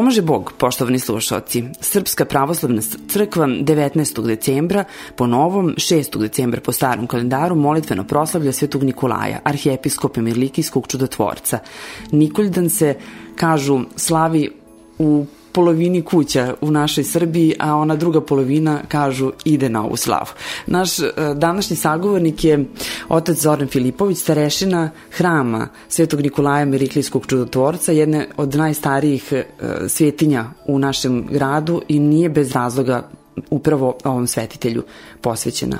pomaže Bog, poštovani slušalci. Srpska pravoslavna crkva 19. decembra, po novom 6. decembra po starom kalendaru, molitveno proslavlja svetog Nikolaja, arhijepiskopa Mirlikijskog čudotvorca. Nikoljdan se, kažu, slavi u polovini kuća u našoj Srbiji, a ona druga polovina, kažu, ide na ovu slavu. Naš e, današnji sagovornik je otac Zoran Filipović, starešina hrama Svetog Nikolaja Meriklijskog čudotvorca, jedne od najstarijih e, svetinja u našem gradu i nije bez razloga upravo ovom svetitelju posvećena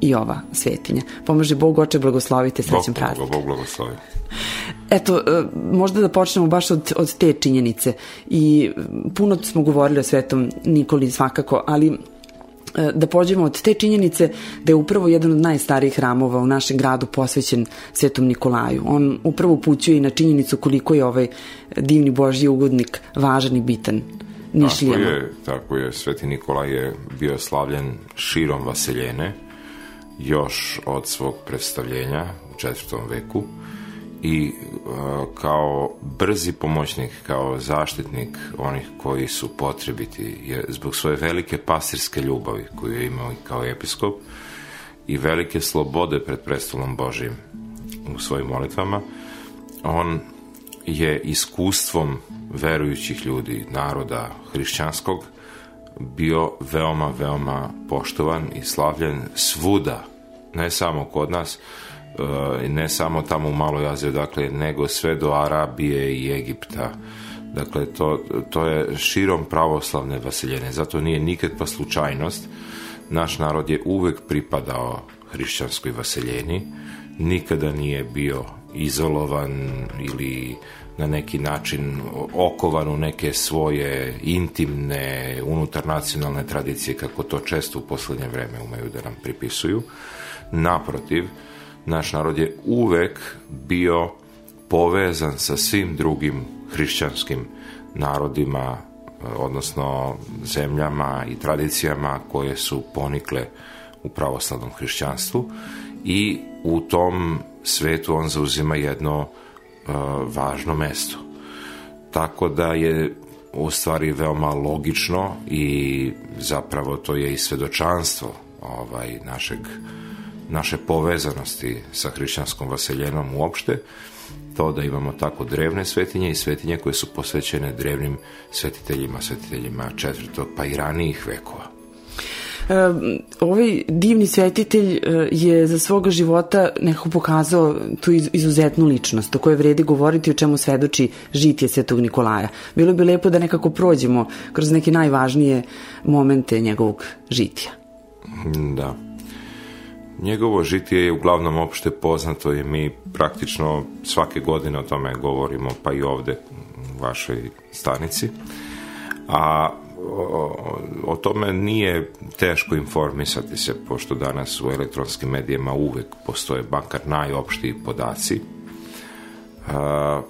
i ova svetinja. Pomaže Bog, oče, blagoslovite, srećan praznik. Bog, Bog blagoslovi. Eto, e, možda da počnemo baš od, od te činjenice i puno smo govorili o svetom Nikoli svakako, ali e, da pođemo od te činjenice da je upravo jedan od najstarijih hramova u našem gradu posvećen Svetom Nikolaju. On upravo upućuje i na činjenicu koliko je ovaj divni Božji ugodnik važan i bitan Nišlijama. Tako je, tako je. Sveti Nikolaj je bio slavljen širom vaseljene, još od svog predstavljenja u četvrtom veku i e, kao brzi pomoćnik, kao zaštitnik onih koji su potrebiti je zbog svoje velike pastirske ljubavi koju je imao i kao episkop i velike slobode pred prestolom Božijim u svojim molitvama, on je iskustvom verujućih ljudi, naroda hrišćanskog, bio veoma, veoma poštovan i slavljen svuda, ne samo kod nas, eh, ne samo tamo u Maloj Aziji, dakle, nego sve do Arabije i Egipta. Dakle, to, to je širom pravoslavne vaseljene, zato nije nikakva pa slučajnost. Naš narod je uvek pripadao hrišćanskoj vaseljeni, nikada nije bio izolovan ili na neki način okovan u neke svoje intimne, unutarnacionalne tradicije, kako to često u poslednje vreme umeju da nam pripisuju. Naprotiv, naš narod je uvek bio povezan sa svim drugim hrišćanskim narodima, odnosno zemljama i tradicijama koje su ponikle u pravoslavnom hrišćanstvu i u tom svetu on zauzima jedno uh, važno mesto. Tako da je u stvari veoma logično i zapravo to je i svedočanstvo ovaj, našeg, naše povezanosti sa hrišćanskom vaseljenom uopšte, to da imamo tako drevne svetinje i svetinje koje su posvećene drevnim svetiteljima, svetiteljima četvrtog pa i ranijih vekova ovaj divni svetitelj e, je za svoga života nekako pokazao tu izuzetnu ličnost o kojoj vredi govoriti o čemu svedoči žitje Svetog Nikolaja. Bilo bi lepo da nekako prođemo kroz neke najvažnije momente njegovog žitja. Mm, da. Njegovo žitije je uglavnom opšte poznato i mi praktično svake godine o tome govorimo, pa i ovde u vašoj stanici. A o, o tome nije teško informisati se, pošto danas u elektronskim medijima uvek postoje bakar najopštiji podaci. A,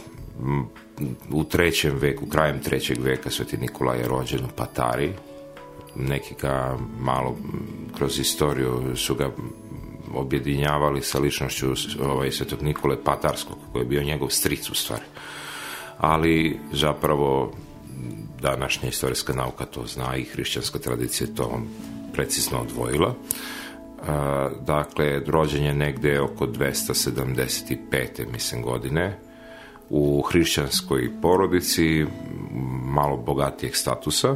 u trećem veku, krajem trećeg veka Sveti Nikola je rođen u Patari. Neki ga malo kroz istoriju su ga objedinjavali sa ličnošću ovaj, Svetog Nikole Patarskog, koji je bio njegov stric u stvari. Ali zapravo današnja istorijska nauka to zna i hrišćanska tradicija to precizno odvojila. A, e, dakle, rođen je negde oko 275. mislim godine u hrišćanskoj porodici malo bogatijeg statusa.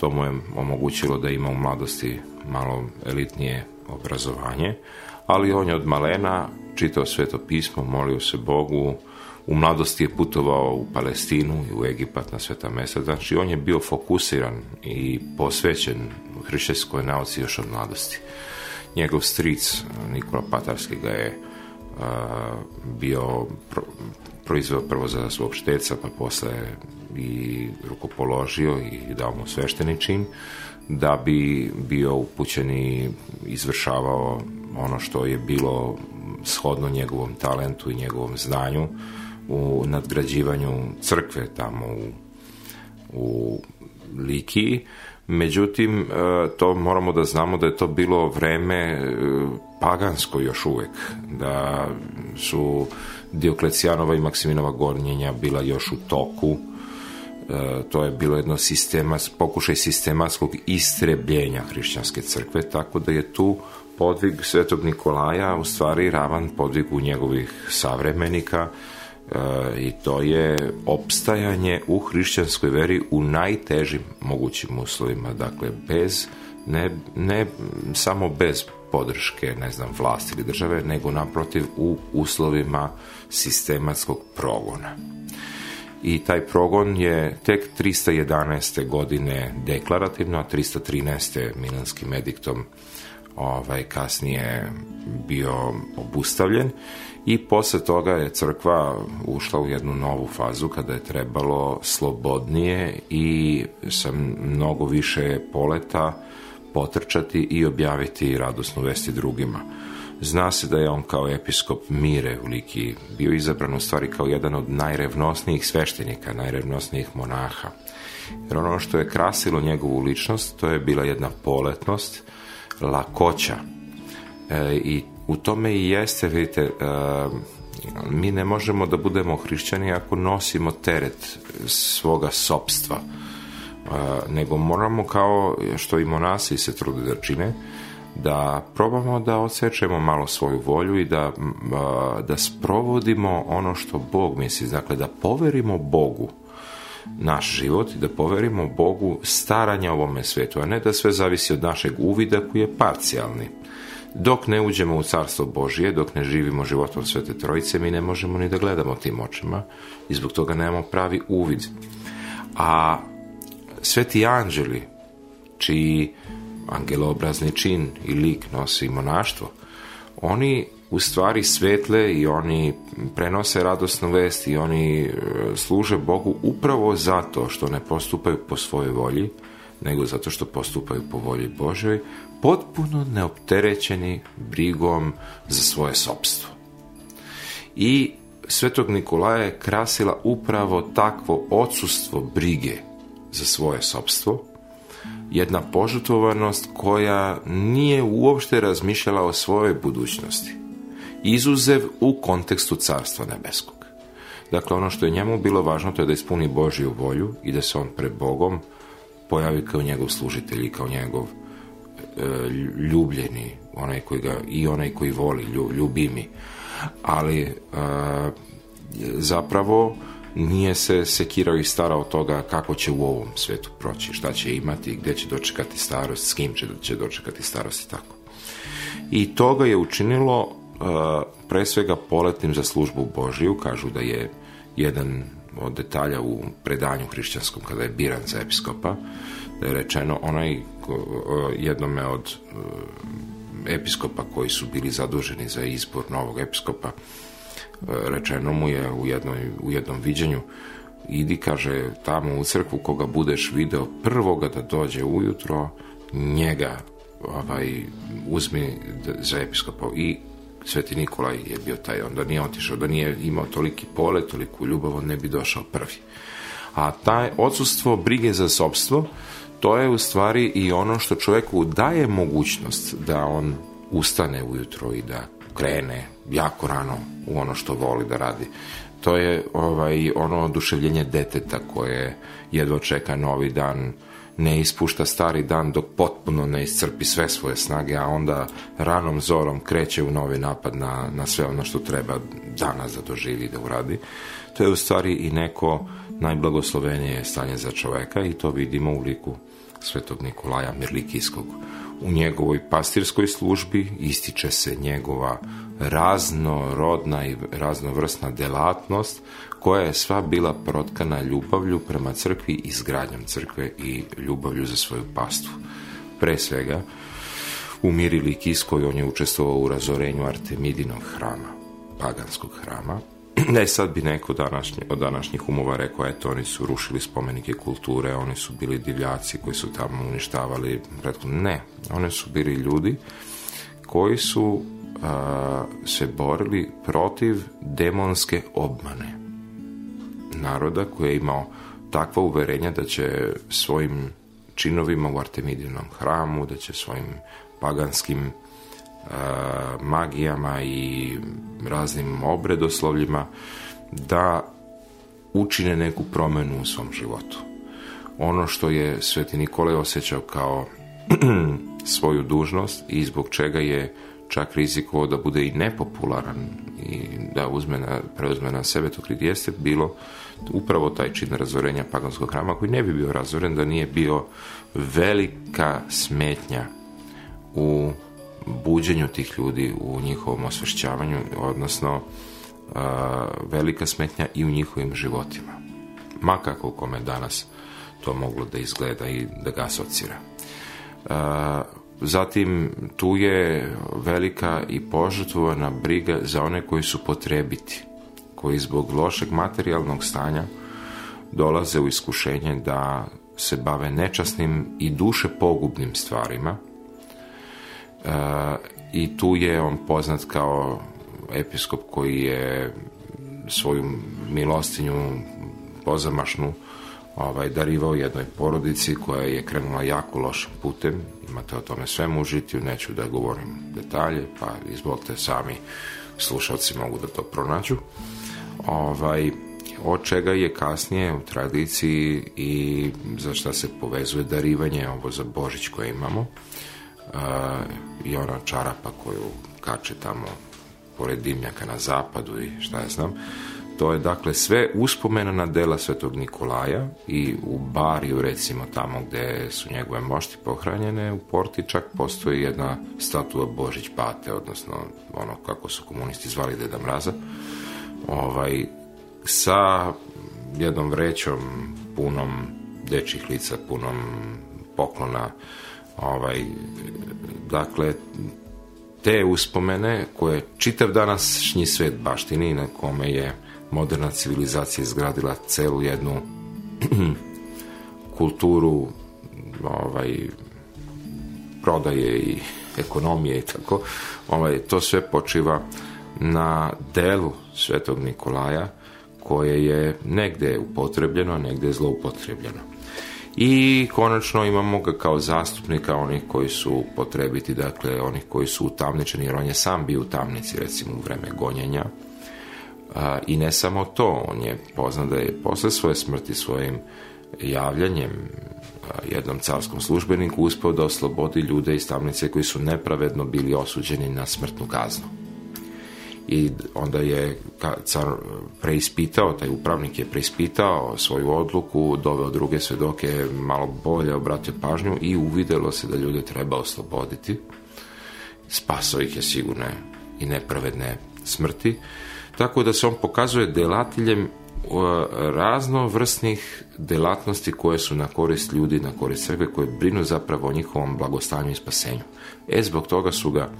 To mu je omogućilo da ima u mladosti malo elitnije obrazovanje, ali on je od malena čitao sveto pismo, molio se Bogu, U mladosti je putovao u Palestinu i u Egipat na sveta mesta. Znači, on je bio fokusiran i posvećen hrišćanskoj nauci još od mladosti. Njegov stric, Nikola Patarski, ga je a, bio pro, proizveo prvo za svog šteca, pa posle i rukopoložio i dao mu svešteni čin da bi bio upućen i izvršavao ono što je bilo shodno njegovom talentu i njegovom znanju u nadgrađivanju crkve tamo u, u Likiji. Međutim, e, to moramo da znamo da je to bilo vreme e, pagansko još uvek, da su Dioklecijanova i Maksiminova gornjenja bila još u toku, e, to je bilo jedno sistema, pokušaj sistematskog istrebljenja hrišćanske crkve, tako da je tu podvig svetog Nikolaja u stvari ravan podvigu njegovih savremenika, i to je opstajanje u hrišćanskoj veri u najtežim mogućim uslovima, dakle bez, ne, ne samo bez podrške, ne znam, vlasti ili države, nego naprotiv u uslovima sistematskog progona. I taj progon je tek 311. godine deklarativno, a 313. milanskim ediktom ovaj, kasnije bio obustavljen i posle toga je crkva ušla u jednu novu fazu kada je trebalo slobodnije i sa mnogo više poleta potrčati i objaviti radosnu vesti drugima. Zna se da je on kao episkop Mire u Liki bio izabran u stvari kao jedan od najrevnosnijih sveštenika, najrevnosnijih monaha. Jer ono što je krasilo njegovu ličnost, to je bila jedna poletnost, lakoća, e, i u tome i jeste, vidite, e, mi ne možemo da budemo hrišćani ako nosimo teret svoga sobstva, e, nego moramo kao što i monasi se trude da čine, da probamo da odsečemo malo svoju volju i da, e, da sprovodimo ono što Bog misli, dakle da poverimo Bogu naš život i da poverimo Bogu staranja ovome svetu, a ne da sve zavisi od našeg uvida koji je parcijalni. Dok ne uđemo u carstvo Božije, dok ne živimo životom Svete Trojice, mi ne možemo ni da gledamo tim očima i zbog toga nemamo pravi uvid. A sveti anđeli, čiji angeloobrazni čin i lik nosi monaštvo, oni u stvari svetle i oni prenose radosnu vest i oni e, služe Bogu upravo zato što ne postupaju po svojoj volji, nego zato što postupaju po volji Božoj, potpuno neopterećeni brigom za svoje sobstvo. I Svetog Nikolaja je krasila upravo takvo odsustvo brige za svoje sobstvo, jedna požutovanost koja nije uopšte razmišljala o svojoj budućnosti, izuzev u kontekstu Carstva Nebeskog. Dakle, ono što je njemu bilo važno to je da ispuni Božju volju i da se on pred Bogom pojavi kao njegov služitelj i kao njegov E, ljubljeni, onaj koji ga, i onaj koji voli, ljubi Ali e, zapravo nije se sekirao i starao toga kako će u ovom svetu proći, šta će imati, gdje će dočekati starost, s kim će, će dočekati starost i tako. I toga je učinilo e, pre svega poletnim za službu Božiju, kažu da je jedan od detalja u predanju hrišćanskom kada je biran za episkopa, Da rečeno, onaj jednome od e, episkopa koji su bili zaduženi za izbor novog episkopa, e, rečeno mu je u, jednoj, u jednom viđenju idi, kaže, tamo u crkvu koga budeš video prvoga da dođe ujutro, njega ovaj, uzmi za episkopa i Sveti Nikolaj je bio taj, onda nije otišao, da nije imao toliki pole, toliku ljubav, on ne bi došao prvi. A taj odsustvo brige za sobstvo, to je u stvari i ono što čoveku daje mogućnost da on ustane ujutro i da krene jako rano u ono što voli da radi. To je ovaj, ono oduševljenje deteta koje jedva čeka novi dan, ne ispušta stari dan dok potpuno ne iscrpi sve svoje snage, a onda ranom zorom kreće u novi napad na, na sve ono što treba danas da doživi da uradi. To je u stvari i neko najblagoslovenije stanje za čoveka i to vidimo u liku svetog Nikolaja Mirlikijskog. U njegovoj pastirskoj službi ističe se njegova raznorodna i raznovrsna delatnost koja je sva bila protkana ljubavlju prema crkvi, i izgradnjom crkve i ljubavlju za svoju pastvu. Pre svega, u Mirili on je učestvovao u razorenju Artemidinog hrama, paganskog hrama, Ne, sad bi neko današnji, od današnjih umova rekao, eto, oni su rušili spomenike kulture, oni su bili divljaci koji su tamo uništavali prethodno. Ne, oni su bili ljudi koji su a, se borili protiv demonske obmane naroda koji je imao takva uverenja da će svojim činovima u Artemidinom hramu, da će svojim paganskim magijama i raznim obredoslovljima da učine neku promenu u svom životu. Ono što je Sveti Nikolaj osjećao kao svoju dužnost i zbog čega je čak rizikovao da bude i nepopularan i da uzme na, preuzme na sebe to kad jeste bilo upravo taj čin razorenja paganskog hrama koji ne bi bio razoren da nije bio velika smetnja u buđenju tih ljudi, u njihovom osvešćavanju, odnosno uh, velika smetnja i u njihovim životima. Ma kako kome danas to moglo da izgleda i da ga asocira. Uh, zatim, tu je velika i požrtvovana briga za one koji su potrebiti, koji zbog lošeg materijalnog stanja dolaze u iskušenje da se bave nečasnim i duše pogubnim stvarima, i tu je on poznat kao episkop koji je svoju milostinju pozamašnu ovaj, darivao jednoj porodici koja je krenula jako lošim putem. Imate o tome sve u neću da govorim detalje, pa izvolite sami slušalci mogu da to pronađu. Ovaj, od čega je kasnije u tradiciji i za šta se povezuje darivanje ovo za Božić koje imamo. Uh, i ona čarapa koju kače tamo pored dimnjaka na zapadu i šta ja znam. To je dakle sve uspomena na dela Svetog Nikolaja i u Bariju recimo tamo gde su njegove mošti pohranjene u Porti čak postoji jedna statua Božić Pate odnosno ono kako su komunisti zvali Deda Mraza ovaj, sa jednom vrećom punom dečjih lica, punom poklona Ovaj, dakle, te uspomene koje čitav današnji svet baštini na kome je moderna civilizacija izgradila celu jednu kulturu ovaj, prodaje i ekonomije i tako, ovaj, to sve počiva na delu Svetog Nikolaja koje je negde upotrebljeno, negde zloupotrebljeno i konačno imamo ga kao zastupnika onih koji su potrebiti, dakle onih koji su utamničeni, jer on je sam bio u tamnici recimo u vreme gonjenja a, i ne samo to, on je poznat da je posle svoje smrti svojim javljanjem jednom carskom službeniku uspeo da oslobodi ljude iz tamnice koji su nepravedno bili osuđeni na smrtnu kaznu i onda je car eh, preispitao, taj upravnik je preispitao svoju odluku, doveo druge svedoke, malo bolje obratio pažnju i uvidelo se da ljude treba osloboditi. Spasao ih je sigurne i nepravedne smrti. Tako da se on pokazuje delateljem eh, raznovrsnih delatnosti koje su na korist ljudi, na korist sebe, koje brinu zapravo o njihovom blagostanju i spasenju. E, zbog toga su ga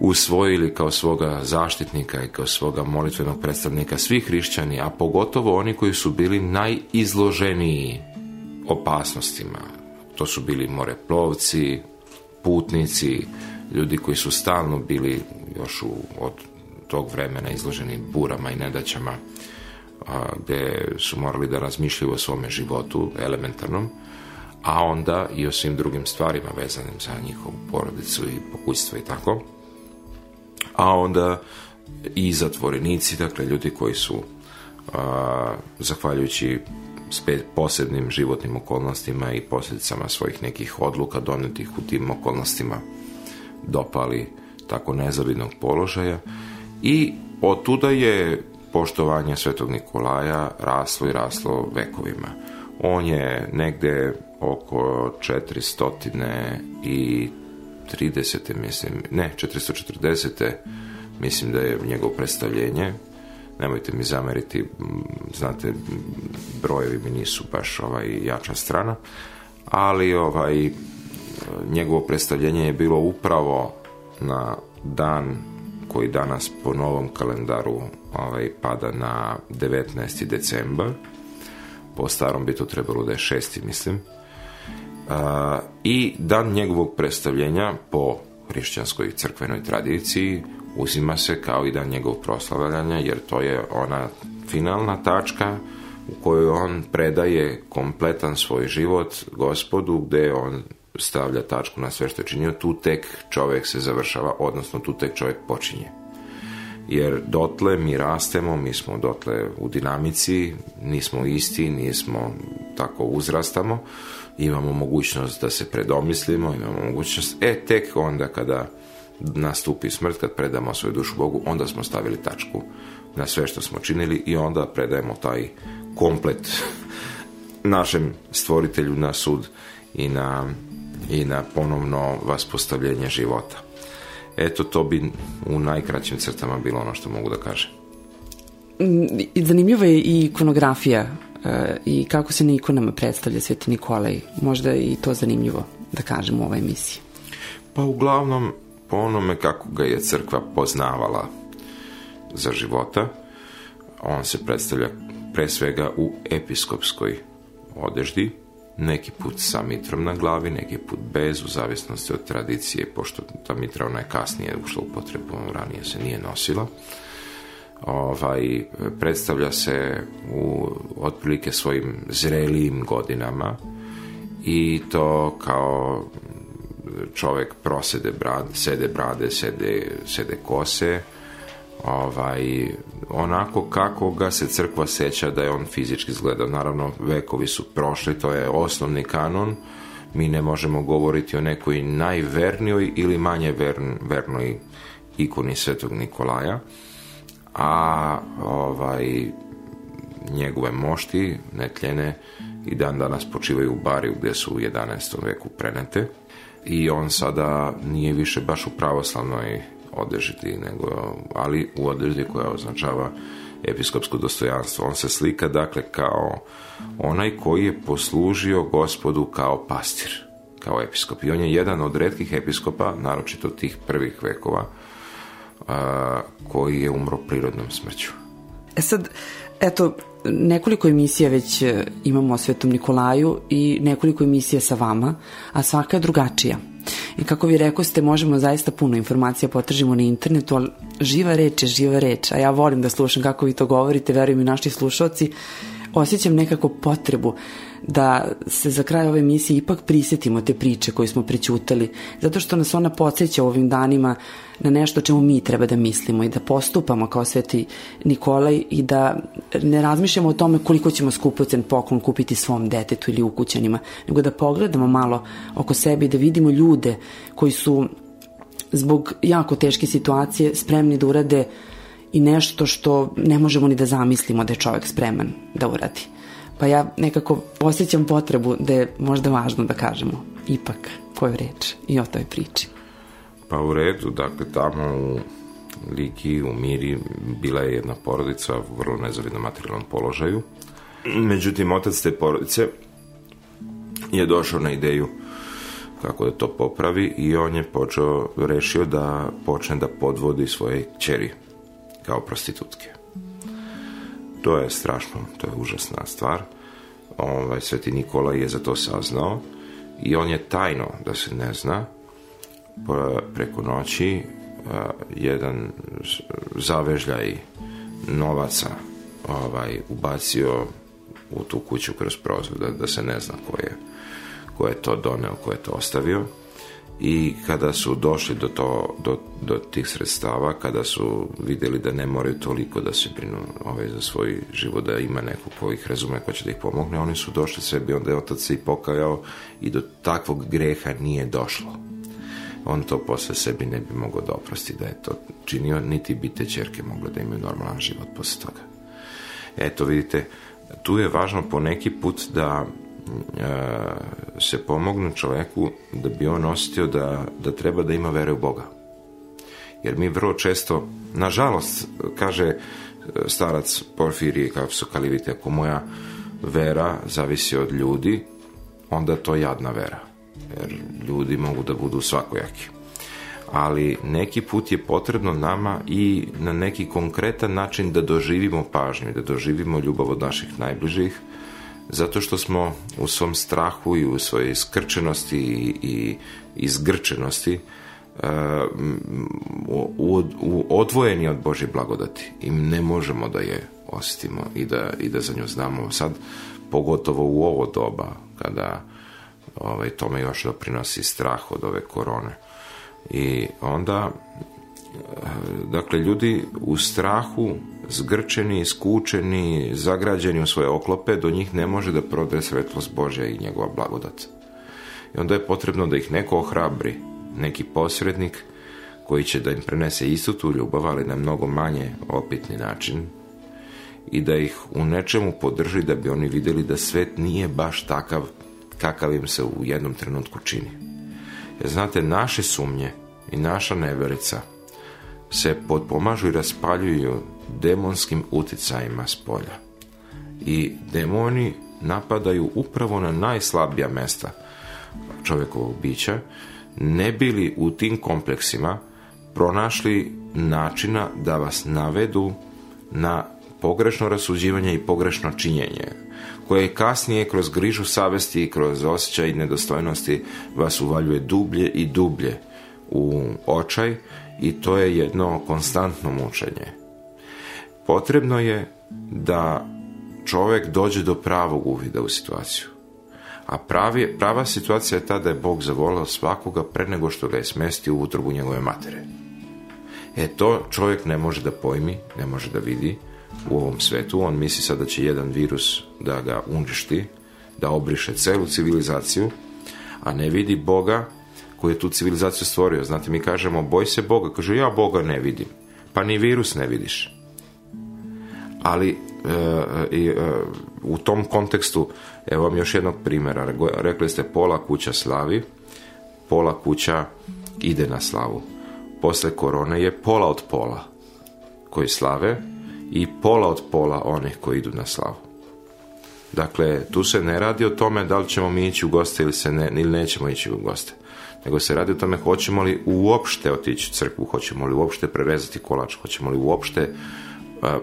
usvojili kao svoga zaštitnika i kao svoga molitvenog predstavnika svi hrišćani, a pogotovo oni koji su bili najizloženiji opasnostima. To su bili moreplovci, putnici, ljudi koji su stalno bili još u, od tog vremena izloženi burama i nedaćama a, gde su morali da razmišljaju o svome životu elementarnom a onda i o svim drugim stvarima vezanim za njihovu porodicu i pokućstvo i tako a onda i zatvorenici, dakle ljudi koji su a, zahvaljujući posebnim životnim okolnostima i posljedicama svojih nekih odluka donetih u tim okolnostima dopali tako nezavidnog položaja i od tuda je poštovanje Svetog Nikolaja raslo i raslo vekovima. On je negde oko 400 i 30. mislim, ne, 440. mislim da je njegovo predstavljenje. Nemojte mi zameriti, znate, brojevi mi nisu baš ovaj jača strana, ali ovaj njegovo predstavljenje je bilo upravo na dan koji danas po novom kalendaru ovaj, pada na 19. decembar. Po starom bi to trebalo da je 6. mislim i dan njegovog predstavljenja po hrišćanskoj crkvenoj tradiciji uzima se kao i dan njegovog proslavljanja jer to je ona finalna tačka u kojoj on predaje kompletan svoj život gospodu gde on stavlja tačku na sve što je činio, tu tek čovek se završava, odnosno tu tek čovek počinje. Jer dotle mi rastemo, mi smo dotle u dinamici, nismo isti, nismo tako uzrastamo, imamo mogućnost da se predomislimo, imamo mogućnost, e tek onda kada nastupi smrt, kad predamo svoju dušu Bogu, onda smo stavili tačku na sve što smo činili i onda predajemo taj komplet našem stvoritelju na sud i na, i na ponovno vaspostavljenje života. Eto, to bi u najkraćim crtama bilo ono što mogu da kažem. Mm, zanimljiva je i ikonografija E, i kako se na ikonama predstavlja Sveti Nikolaj. Možda i to zanimljivo da kažem u ovoj emisiji. Pa uglavnom po onome kako ga je crkva poznavala za života, on se predstavlja pre svega u episkopskoj odeždi, neki put sa mitrom na glavi, neki put bez, u zavisnosti od tradicije, pošto ta mitra ona je kasnije ušla u potrebu, ranije se nije nosila. Uh, ovaj, predstavlja se u otprilike svojim zrelijim godinama i to kao čovek prosede brade, sede brade, sede, sede kose, ovaj, onako kako ga se crkva seća da je on fizički izgledao. Naravno, vekovi su prošli, to je osnovni kanon, mi ne možemo govoriti o nekoj najvernijoj ili manje vernoj ikoni svetog Nikolaja. Uh, a ovaj, njegove mošti netljene i dan danas počivaju u Bariju gdje su u 11. veku prenete i on sada nije više baš u pravoslavnoj odežiti, nego, ali u odeždi koja označava episkopsko dostojanstvo. On se slika dakle kao onaj koji je poslužio gospodu kao pastir, kao episkop. I on je jedan od redkih episkopa, naročito tih prvih vekova, a, koji je umro prirodnom smrću. E sad, eto, nekoliko emisija već e, imamo o Svetom Nikolaju i nekoliko emisija sa vama, a svaka je drugačija. I kako vi rekao ste, možemo zaista puno informacija potražimo na internetu, ali živa reč je živa reč, a ja volim da slušam kako vi to govorite, verujem i naši slušalci, osjećam nekako potrebu da se za kraj ove emisije ipak prisetimo te priče koju smo prećutali, zato što nas ona podsjeća ovim danima na nešto čemu mi treba da mislimo i da postupamo kao sveti Nikolaj i da ne razmišljamo o tome koliko ćemo skupocen poklon kupiti svom detetu ili ukućanima, nego da pogledamo malo oko sebe i da vidimo ljude koji su zbog jako teške situacije spremni da urade i nešto što ne možemo ni da zamislimo da je čovek spreman da uradi pa ja nekako osjećam potrebu da je možda važno da kažemo ipak koju reč i o toj priči. Pa u redu, dakle tamo u Liki, u Miri, bila je jedna porodica u vrlo nezavidnom materijalnom položaju. Međutim, otac te porodice je došao na ideju kako da to popravi i on je počeo, rešio da počne da podvodi svoje čeri kao prostitutke to je strašno, to je užasna stvar. Ovaj, Sveti Nikola je za to saznao i on je tajno, da se ne zna, preko noći e, jedan zavežljaj novaca ovaj, ubacio u tu kuću kroz prozor, da, da se ne zna ko je, ko je to doneo, ko je to ostavio i kada su došli do, to, do, do tih sredstava, kada su videli da ne moraju toliko da se brinu ovaj, za svoj život, da ima neko ko ih razume, ko će da ih pomogne, oni su došli sebi, onda je otac se i pokajao i do takvog greha nije došlo. On to posle sebi ne bi mogao da oprosti da je to činio, niti bi te čerke mogle da imaju normalan život posle toga. Eto, vidite, tu je važno po neki put da se pomognu čoveku da bi on osjetio da, da treba da ima vere u Boga. Jer mi vrlo često, nažalost, kaže e, starac Porfirije kao su kalivite, ako moja vera zavisi od ljudi, onda to je jadna vera. Jer ljudi mogu da budu svakojaki. Ali neki put je potrebno nama i na neki konkretan način da doživimo pažnju, da doživimo ljubav od naših najbližih, zato što smo u svom strahu i u svojoj skrčenosti i izgrčenosti uh, odvojeni od Božje blagodati i ne možemo da je osjetimo i da, i da za nju znamo sad, pogotovo u ovo doba kada ovaj, tome još doprinosi strah od ove korone i onda e, dakle ljudi u strahu zgrčeni, skučeni, zagrađeni u svoje oklope, do njih ne može da prodre svetlost Božja i njegova blagodat. I onda je potrebno da ih neko ohrabri, neki posrednik koji će da im prenese istu tu ljubav, ali na mnogo manje opitni način, i da ih u nečemu podrži da bi oni videli da svet nije baš takav kakav im se u jednom trenutku čini. Jer znate, naše sumnje i naša neverica – se potpomažu i raspaljuju demonskim uticajima s polja. I demoni napadaju upravo na najslabija mesta čovjekovog bića, ne bili u tim kompleksima pronašli načina da vas navedu na pogrešno rasuđivanje i pogrešno činjenje, koje kasnije kroz grižu savesti i kroz osjećaj nedostojnosti vas uvaljuje dublje i dublje u očaj i to je jedno konstantno mučenje. Potrebno je da čovek dođe do pravog uvida u situaciju. A pravi, prava situacija je ta da je Bog zavolao svakoga pre nego što ga je smestio u utrobu njegove matere. E to čovjek ne može da pojmi, ne može da vidi u ovom svetu. On misli sad da će jedan virus da ga uništi, da obriše celu civilizaciju, a ne vidi Boga koji je tu civilizaciju stvorio. Znate, mi kažemo, boj se Boga. Kaže, ja Boga ne vidim. Pa ni virus ne vidiš. Ali e, e, e u tom kontekstu, evo vam još jednog primjera. Rekli ste, pola kuća slavi, pola kuća ide na slavu. Posle korone je pola od pola koji slave i pola od pola onih koji idu na slavu. Dakle, tu se ne radi o tome da li ćemo mi ići u goste ili, se ne, ili nećemo ići u goste nego se radi o tome hoćemo li uopšte otići u crkvu, hoćemo li uopšte prerezati kolač, hoćemo li uopšte e,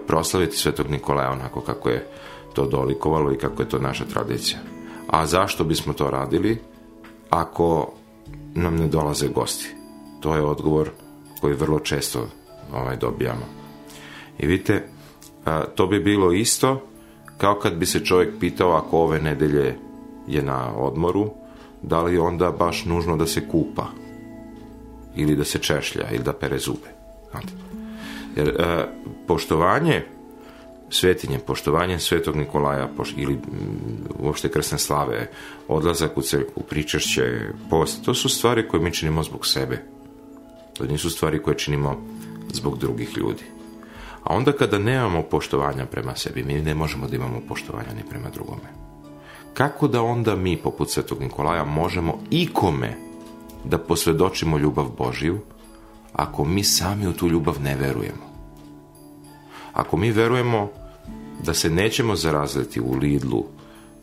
proslaviti Svetog Nikolaja onako kako je to dolikovalo i kako je to naša tradicija. A zašto bismo to radili ako nam ne dolaze gosti? To je odgovor koji vrlo često ovaj, dobijamo. I vidite, e, to bi bilo isto kao kad bi se čovjek pitao ako ove nedelje je na odmoru, da li onda baš nužno da se kupa ili da se češlja ili da pere zube. Znate? Jer e, poštovanje svetinje, poštovanje svetog Nikolaja poš, ili m, uopšte krsne slave, odlazak u crkvu, pričešće, post, to su stvari koje mi činimo zbog sebe. To nisu stvari koje činimo zbog drugih ljudi. A onda kada nemamo poštovanja prema sebi, mi ne možemo da imamo poštovanja ni prema drugome kako da onda mi, poput Svetog Nikolaja, možemo ikome da posvedočimo ljubav Božiju, ako mi sami u tu ljubav ne verujemo? Ako mi verujemo da se nećemo zaraziti u Lidlu,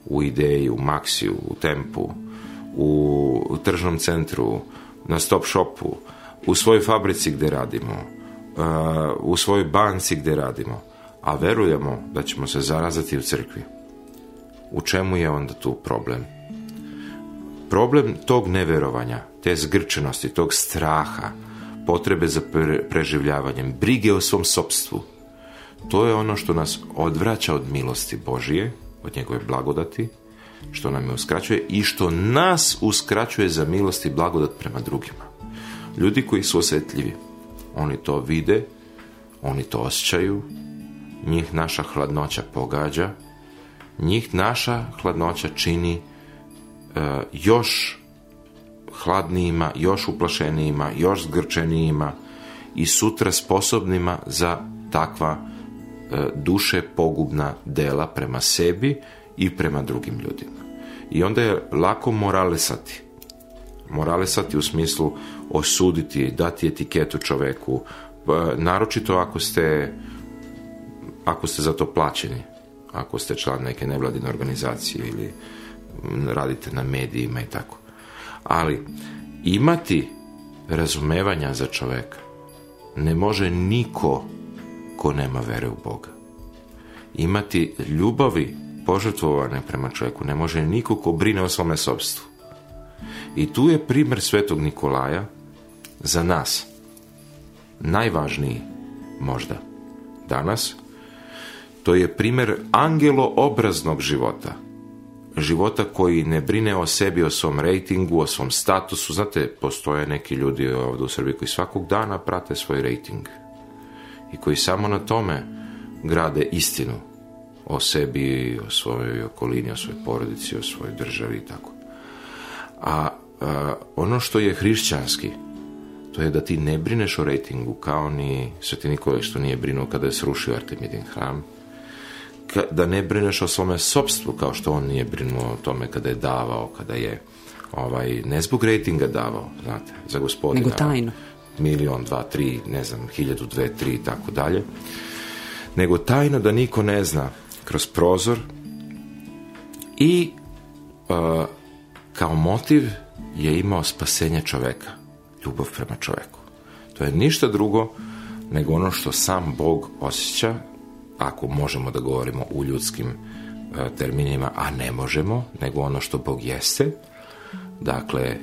u Ideji, u Maxiju, u Tempu, u tržnom centru, na stop shopu, u svojoj fabrici gde radimo, e, u svojoj banci gde radimo, a verujemo da ćemo se zarazati u crkvi U čemu je onda tu problem? Problem tog neverovanja, te zgrčenosti, tog straha, potrebe za preživljavanjem, brige o svom sobstvu. To je ono što nas odvraća od milosti Božije, od njegove blagodati, što nam je uskraćuje i što nas uskraćuje za milost i blagodat prema drugima. Ljudi koji su osjetljivi, oni to vide, oni to osjećaju, njih naša hladnoća pogađa, njih naša hladnoća čini e, još hladnijima, još uplašenijima, još zgrčenijima i sutra sposobnima za takva e, duše pogubna dela prema sebi i prema drugim ljudima. I onda je lako moralesati. Moralesati u smislu osuditi, dati etiketu čoveku, e, naročito ako ste ako ste za to plaćeni ako ste član neke nevladine organizacije ili radite na medijima i tako. Ali imati razumevanja za čoveka ne može niko ko nema vere u Boga. Imati ljubavi požrtvovane prema čovjeku ne može niko ko brine o svome sobstvu. I tu je primjer svetog Nikolaja za nas najvažniji možda danas To je primjer angeloobraznog života. Života koji ne brine o sebi, o svom rejtingu, o svom statusu. Znate, postoje neki ljudi ovde u Srbiji koji svakog dana prate svoj rejting i koji samo na tome grade istinu o sebi, o svojoj okolini, o svojoj porodici, o svojoj državi i tako. A, a ono što je hrišćanski, to je da ti ne brineš o rejtingu, kao ni sveti Nikolaj što nije brinuo kada je srušio Artemidin hram, da ne brineš o svome sobstvu kao što on nije brinuo o tome kada je davao, kada je ovaj, ne zbog rejtinga davao, znate, za gospodina. Nego tajno. Milion, dva, tri, ne znam, hiljadu, dve, tri i tako dalje. Nego tajno da niko ne zna kroz prozor i uh, kao motiv je imao spasenje čoveka, ljubav prema čoveku. To je ništa drugo nego ono što sam Bog osjeća ako možemo da govorimo u ljudskim e, terminima, a ne možemo, nego ono što Bog jeste, dakle, e,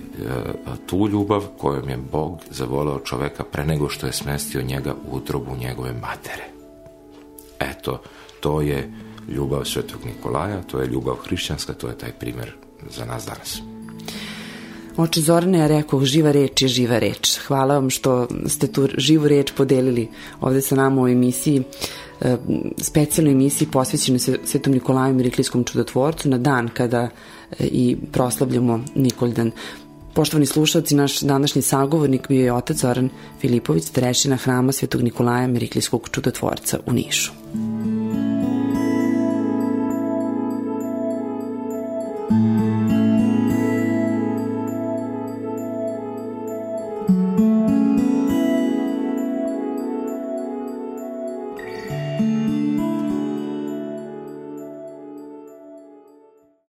tu ljubav kojom je Bog zavoleo čoveka pre nego što je smestio njega u utrobu njegove matere. Eto, to je ljubav Svetog Nikolaja, to je ljubav hrišćanska, to je taj primer za nas danas. Oče Zorane, ja rekao, živa reč je živa reč. Hvala vam što ste tu živu reč podelili ovde sa nama u emisiji. Uh, E, specijalnoj emisiji posvećenoj Svetom Nikolaju Miriklijskom čudotvorcu na dan kada e, i proslavljamo Nikoljdan. Poštovani slušalci, naš današnji sagovornik bio je otac Zoran Filipović, trešina hrama Svetog Nikolaja Meriklijskog čudotvorca u Nišu.